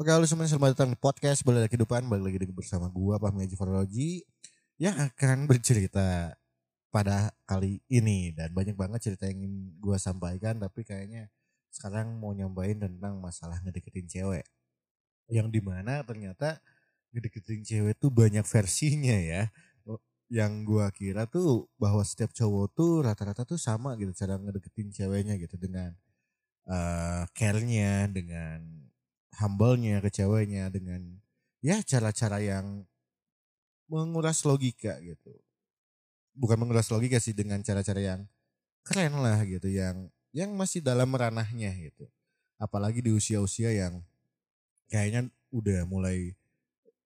Oke, halo semuanya selamat datang di podcast Boleh Kehidupan Balik lagi bersama gua Fahmi Haji Farologi Yang akan bercerita pada kali ini. Dan banyak banget cerita yang ingin gua sampaikan Tapi kayaknya sekarang mau nyampein tentang masalah ngedeketin cewek. Yang di mana ternyata ngedeketin cewek tuh banyak versinya ya. Yang gua kira tuh bahwa setiap cowok tuh rata-rata tuh sama gitu Cara ngedeketin ceweknya gitu dengan uh, care-nya Dengan humble-nya ke ceweknya dengan ya cara-cara yang menguras logika gitu. Bukan menguras logika sih dengan cara-cara yang keren lah gitu yang yang masih dalam ranahnya gitu. Apalagi di usia-usia yang kayaknya udah mulai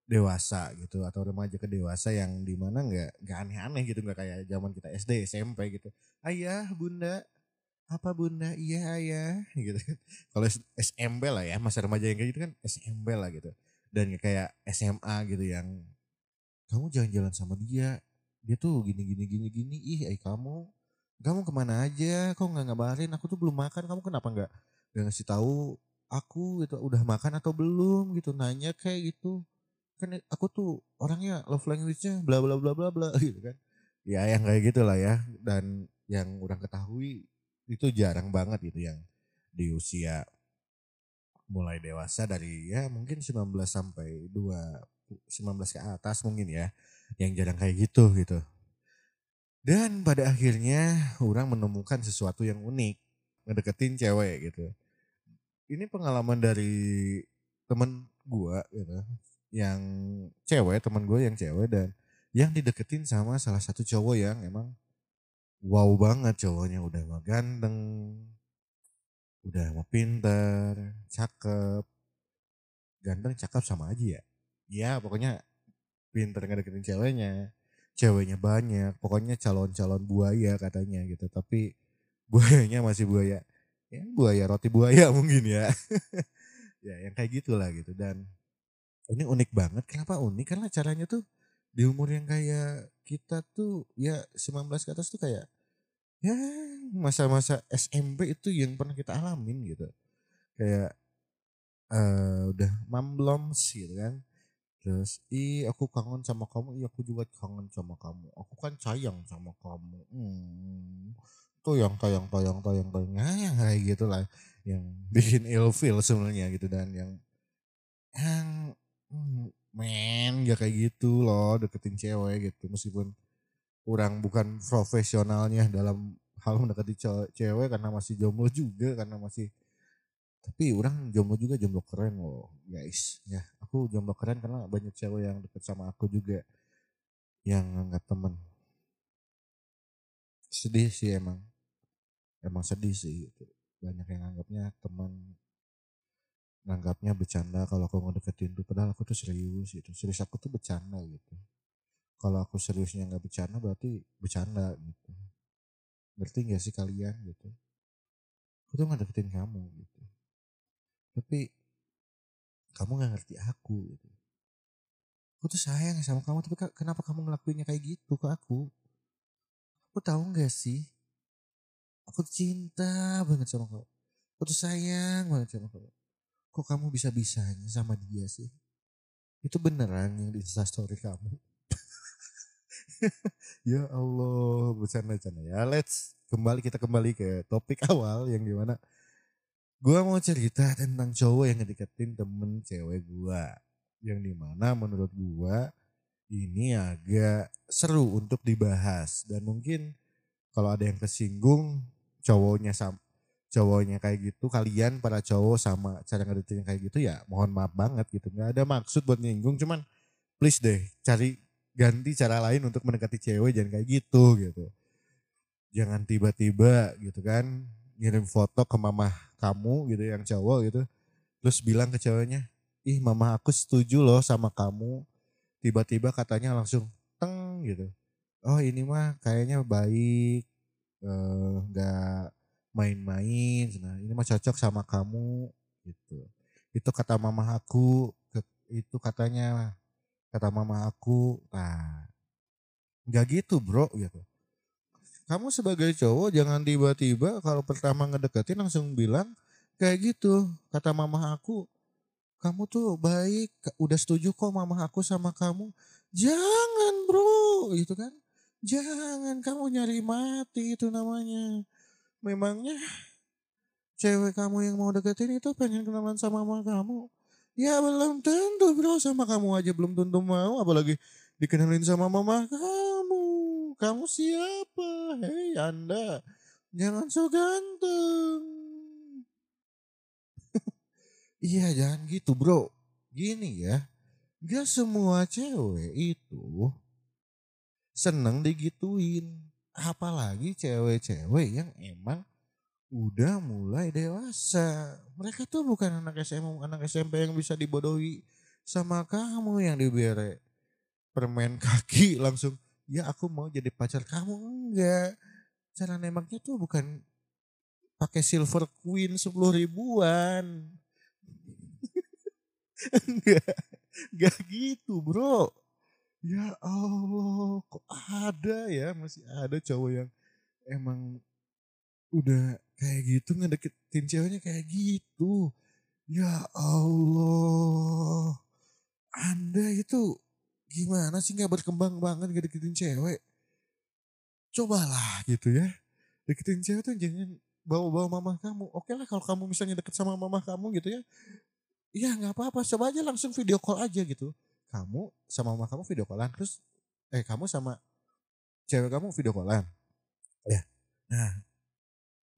dewasa gitu atau remaja ke dewasa yang di mana nggak nggak aneh-aneh gitu nggak kayak zaman kita SD SMP gitu ayah bunda apa bunda? Iya ya. Gitu kalau SMP lah ya masa remaja yang kayak gitu kan SMP lah gitu. Dan kayak SMA gitu yang kamu jalan-jalan sama dia. Dia tuh gini gini gini gini. Ih ay kamu kamu ke mana aja? Kok nggak ngabarin? Aku tuh belum makan. Kamu kenapa nggak nggak ngasih tahu aku gitu udah makan atau belum? Gitu nanya kayak gitu. Kan aku tuh orangnya love language-nya bla bla bla bla bla gitu kan. Ya yang kayak gitulah ya. Dan yang orang ketahui itu jarang banget gitu yang di usia mulai dewasa dari ya mungkin 19 sampai 2 19 ke atas mungkin ya yang jarang kayak gitu gitu. Dan pada akhirnya orang menemukan sesuatu yang unik ngedeketin cewek gitu. Ini pengalaman dari temen gua gitu yang cewek teman gue yang cewek dan yang dideketin sama salah satu cowok yang emang wow banget cowoknya udah mah ganteng, udah mah pinter, cakep, ganteng cakep sama aja ya. Ya pokoknya pinter ngedeketin ceweknya, ceweknya banyak, pokoknya calon-calon buaya katanya gitu. Tapi buayanya masih buaya, ya buaya roti buaya mungkin ya. ya yang kayak gitulah gitu dan ini unik banget. Kenapa unik? Karena caranya tuh di umur yang kayak kita tuh ya 19 ke atas tuh kayak ya masa-masa SMP itu yang pernah kita alamin gitu. Kayak uh, udah mambloms gitu kan. Terus, ih aku kangen sama kamu, iya aku juga kangen sama kamu. Aku kan sayang sama kamu. Hmm. Tuh yang tayang tayang tayang tayang nah, yang kayak gitu lah. Yang bikin ilfeel sebenarnya gitu dan yang yang hmm, men gak kayak gitu loh deketin cewek gitu meskipun kurang bukan profesionalnya dalam hal mendekati cewek karena masih jomblo juga karena masih tapi orang jomblo juga jomblo keren loh. Guys ya aku jomblo keren karena banyak cewek yang deket sama aku juga yang nggak temen. Sedih sih emang emang sedih sih gitu. banyak yang anggapnya teman nganggapnya bercanda kalau aku ngedeketin tuh padahal aku tuh serius gitu serius aku tuh bercanda gitu kalau aku seriusnya nggak bercanda berarti bercanda gitu. Ngerti gak sih kalian gitu? Aku tuh nggak deketin kamu gitu. Tapi kamu nggak ngerti aku gitu. Aku tuh sayang sama kamu tapi kenapa kamu ngelakuinnya kayak gitu ke aku? Aku tahu nggak sih? Aku cinta banget sama kamu. Aku tuh sayang banget sama kamu. Kok kamu bisa bisanya sama dia sih? Itu beneran yang di story kamu ya Allah, bercanda-canda ya. Let's kembali kita kembali ke topik awal yang gimana gua mau cerita tentang cowok yang ngedeketin temen cewek gua. Yang di mana menurut gua ini agak seru untuk dibahas. Dan mungkin kalau ada yang kesinggung cowoknya sama cowoknya kayak gitu kalian para cowok sama cara ngedeketin kayak gitu ya mohon maaf banget gitu. Nggak ada maksud buat nyinggung cuman please deh cari ganti cara lain untuk mendekati cewek jangan kayak gitu gitu. Jangan tiba-tiba gitu kan ngirim foto ke mama kamu gitu yang cowok gitu. Terus bilang ke ceweknya ih mama aku setuju loh sama kamu. Tiba-tiba katanya langsung teng gitu. Oh ini mah kayaknya baik eh, nggak uh, main-main nah ini mah cocok sama kamu gitu. Itu kata mama aku itu katanya kata mama aku nah nggak gitu bro gitu kamu sebagai cowok jangan tiba-tiba kalau pertama ngedeketin langsung bilang kayak gitu kata mama aku kamu tuh baik, udah setuju kok mama aku sama kamu. Jangan bro, gitu kan. Jangan kamu nyari mati itu namanya. Memangnya cewek kamu yang mau deketin itu pengen kenalan sama mama kamu. Ya belum tentu bro sama kamu aja belum tentu mau apalagi dikenalin sama mama kamu. Kamu siapa? Hei anda jangan so ganteng. Iya jangan gitu bro. Gini ya. Gak semua cewek itu seneng digituin. Apalagi cewek-cewek yang emang udah mulai dewasa. Mereka tuh bukan anak SMA, anak SMP yang bisa dibodohi sama kamu yang diberi permen kaki langsung ya aku mau jadi pacar kamu. Enggak. Cara nembaknya tuh bukan pakai silver queen sepuluh ribuan. Enggak. Enggak gitu bro. Ya Allah kok ada ya masih ada cowok yang emang udah kayak gitu ngedeketin ceweknya kayak gitu. Ya Allah. Anda itu gimana sih nggak berkembang banget ngedeketin cewek? Cobalah gitu ya. Deketin cewek tuh jangan bawa-bawa mama kamu. Oke lah kalau kamu misalnya deket sama mama kamu gitu ya. Iya nggak apa-apa, coba aja langsung video call aja gitu. Kamu sama mama kamu video callan, terus eh kamu sama cewek kamu video callan.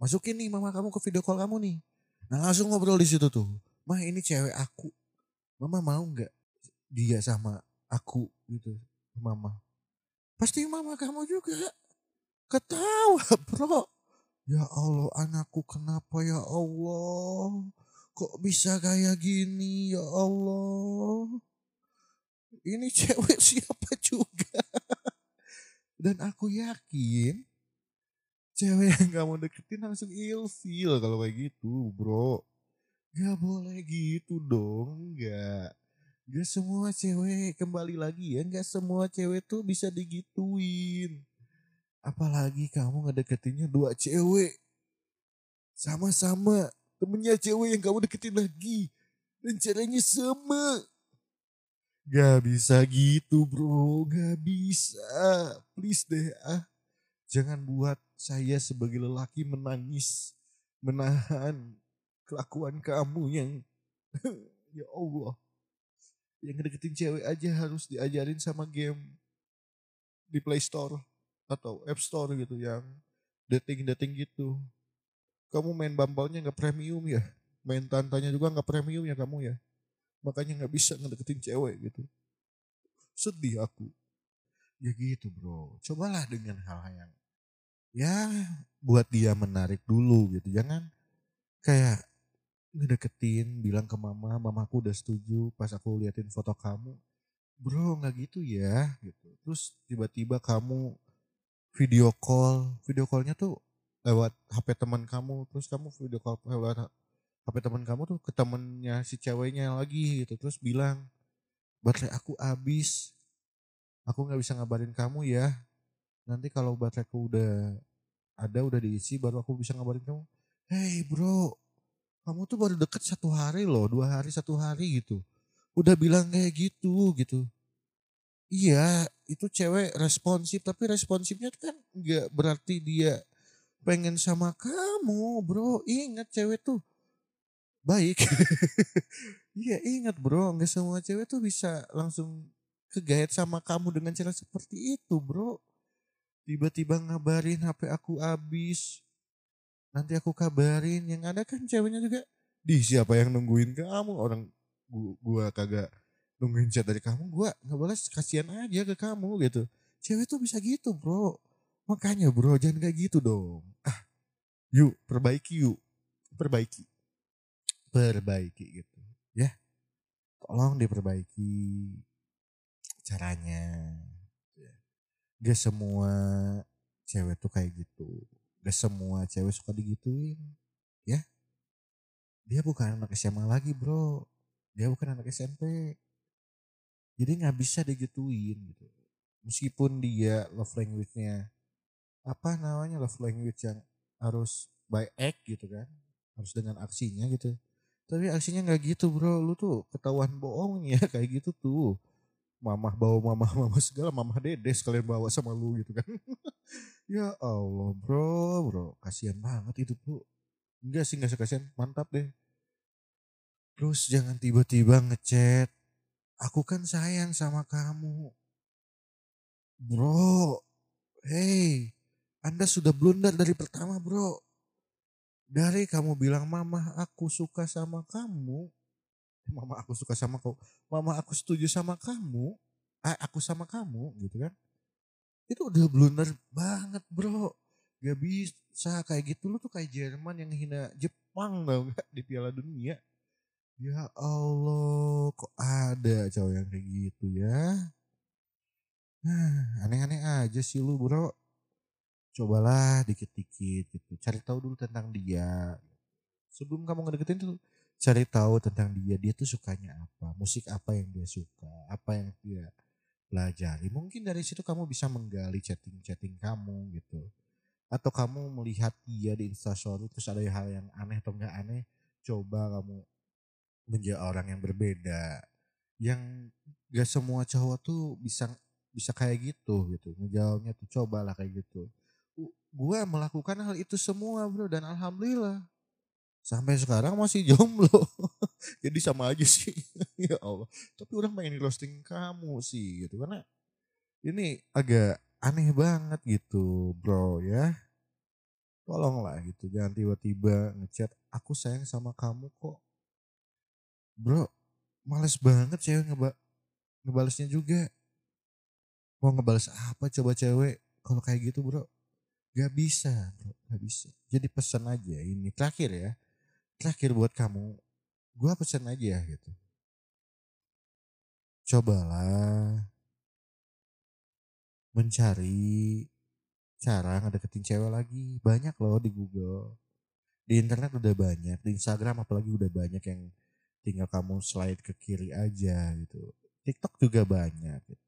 Masukin nih mama kamu ke video call kamu nih. Nah langsung ngobrol di situ tuh. Mah ini cewek aku. Mama mau nggak dia sama aku gitu, mama. Pasti mama kamu juga ketawa bro. Ya Allah anakku kenapa ya Allah kok bisa kayak gini ya Allah. Ini cewek siapa juga. Dan aku yakin cewek yang kamu deketin langsung ilfil kalau kayak gitu bro. Gak boleh gitu dong, gak. Gak semua cewek kembali lagi ya, gak semua cewek tuh bisa digituin. Apalagi kamu ngedeketinnya dua cewek. Sama-sama temennya cewek yang kamu deketin lagi. Dan caranya sama. Gak bisa gitu bro, gak bisa. Please deh ah. Jangan buat saya sebagai lelaki menangis. Menahan kelakuan kamu yang ya Allah. Yang deketin cewek aja harus diajarin sama game di Play Store atau App Store gitu yang dating-dating gitu. Kamu main bumble nggak premium ya? Main tantanya juga nggak premium ya kamu ya? Makanya nggak bisa ngedeketin cewek gitu. Sedih aku. Ya gitu bro. Cobalah dengan hal yang ya buat dia menarik dulu gitu. Jangan kayak ngedeketin bilang ke mama, mamaku udah setuju pas aku liatin foto kamu. Bro nggak gitu ya gitu. Terus tiba-tiba kamu video call, video callnya tuh lewat HP teman kamu terus kamu video call lewat HP teman kamu tuh ke temennya si ceweknya lagi gitu terus bilang baterai aku habis aku nggak bisa ngabarin kamu ya nanti kalau bateraiku udah ada udah diisi baru aku bisa ngabarin kamu hey bro kamu tuh baru deket satu hari loh dua hari satu hari gitu. Udah bilang kayak gitu gitu. Iya itu cewek responsif tapi responsifnya kan nggak berarti dia pengen sama kamu bro. Ingat cewek tuh baik. Iya ingat bro nggak semua cewek tuh bisa langsung kegayat sama kamu dengan cara seperti itu bro tiba-tiba ngabarin HP aku habis nanti aku kabarin yang ada kan ceweknya juga di siapa yang nungguin kamu orang gua, gua kagak nungguin chat dari kamu gua nggak boleh kasihan aja ke kamu gitu cewek tuh bisa gitu bro Makanya bro jangan kayak gitu dong. Ah, yuk perbaiki yuk. Perbaiki. Perbaiki gitu. Ya. Tolong diperbaiki caranya. Gak semua cewek tuh kayak gitu. Gak semua cewek suka digituin. Ya. Dia bukan anak SMA lagi bro. Dia bukan anak SMP. Jadi nggak bisa digituin gitu. Meskipun dia love language-nya apa namanya love language yang harus by act gitu kan harus dengan aksinya gitu Tapi aksinya nggak gitu bro, lu tuh ketahuan bohong ya kayak gitu tuh. Mamah bawa mamah mamah segala, mamah dede sekalian bawa sama lu gitu kan. ya Allah bro, bro, kasihan banget itu tuh. Enggak sih, enggak sekasihan, mantap deh. Terus jangan tiba-tiba ngechat. Aku kan sayang sama kamu. Bro, hey, Anda sudah blunder dari pertama bro. Dari kamu bilang mama aku suka sama kamu. Mama aku suka sama kau. Mama aku setuju sama kamu. Eh, aku sama kamu gitu kan. Itu udah blunder banget bro. Gak bisa kayak gitu. Lu tuh kayak Jerman yang hina Jepang tau gak di piala dunia. Ya Allah kok ada cowok yang kayak gitu ya. Nah, aneh-aneh aja sih lu bro cobalah dikit-dikit gitu cari tahu dulu tentang dia sebelum kamu ngedeketin tuh cari tahu tentang dia dia tuh sukanya apa musik apa yang dia suka apa yang dia pelajari. Mungkin dari situ kamu bisa menggali chatting-chatting kamu gitu. Atau kamu melihat dia di instastory terus ada hal yang aneh atau enggak aneh coba kamu menjadi orang yang berbeda. Yang gak semua cowok tuh bisa bisa kayak gitu gitu ngejawabnya tuh cobalah kayak gitu. Gue melakukan hal itu semua bro dan alhamdulillah sampai sekarang masih jomblo. Jadi sama aja sih. Ya Allah. Tapi orang pengen roasting kamu sih gitu. Karena ini agak aneh banget gitu bro ya. Tolonglah gitu jangan tiba-tiba ngechat aku sayang sama kamu kok. Bro males banget cewek ngeba ngebalesnya juga. Mau ngebales apa coba cewek? Kalau kayak gitu bro Gak bisa bro, gak bisa. Jadi pesan aja ini. Terakhir ya. Terakhir buat kamu, gue pesan aja gitu. Cobalah mencari cara ngedeketin cewek lagi. Banyak loh di Google. Di internet udah banyak, di Instagram apalagi udah banyak yang tinggal kamu slide ke kiri aja gitu. TikTok juga banyak gitu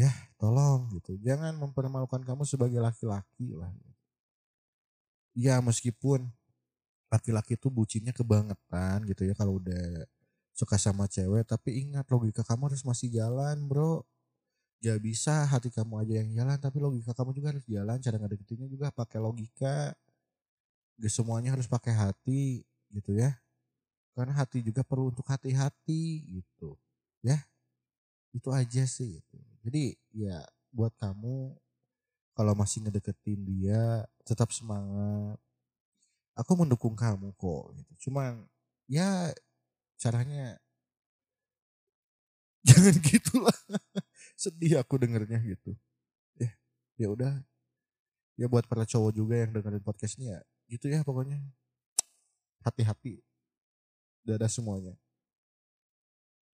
ya tolong gitu jangan mempermalukan kamu sebagai laki-laki lah ya meskipun laki-laki itu bucinnya kebangetan gitu ya kalau udah suka sama cewek. Tapi ingat logika kamu harus masih jalan bro. Gak bisa hati kamu aja yang jalan tapi logika kamu juga harus jalan. Cara ngedeketinnya juga pakai logika. Gak semuanya harus pakai hati gitu ya. Karena hati juga perlu untuk hati-hati gitu. Ya itu aja sih gitu. Jadi ya buat kamu kalau masih ngedeketin dia tetap semangat. Aku mendukung kamu kok gitu. Cuman ya caranya jangan gitulah. Sedih aku dengernya gitu. Ya, ya udah. Ya buat para cowok juga yang dengerin podcast ini ya gitu ya pokoknya. Hati-hati. Dadah semuanya.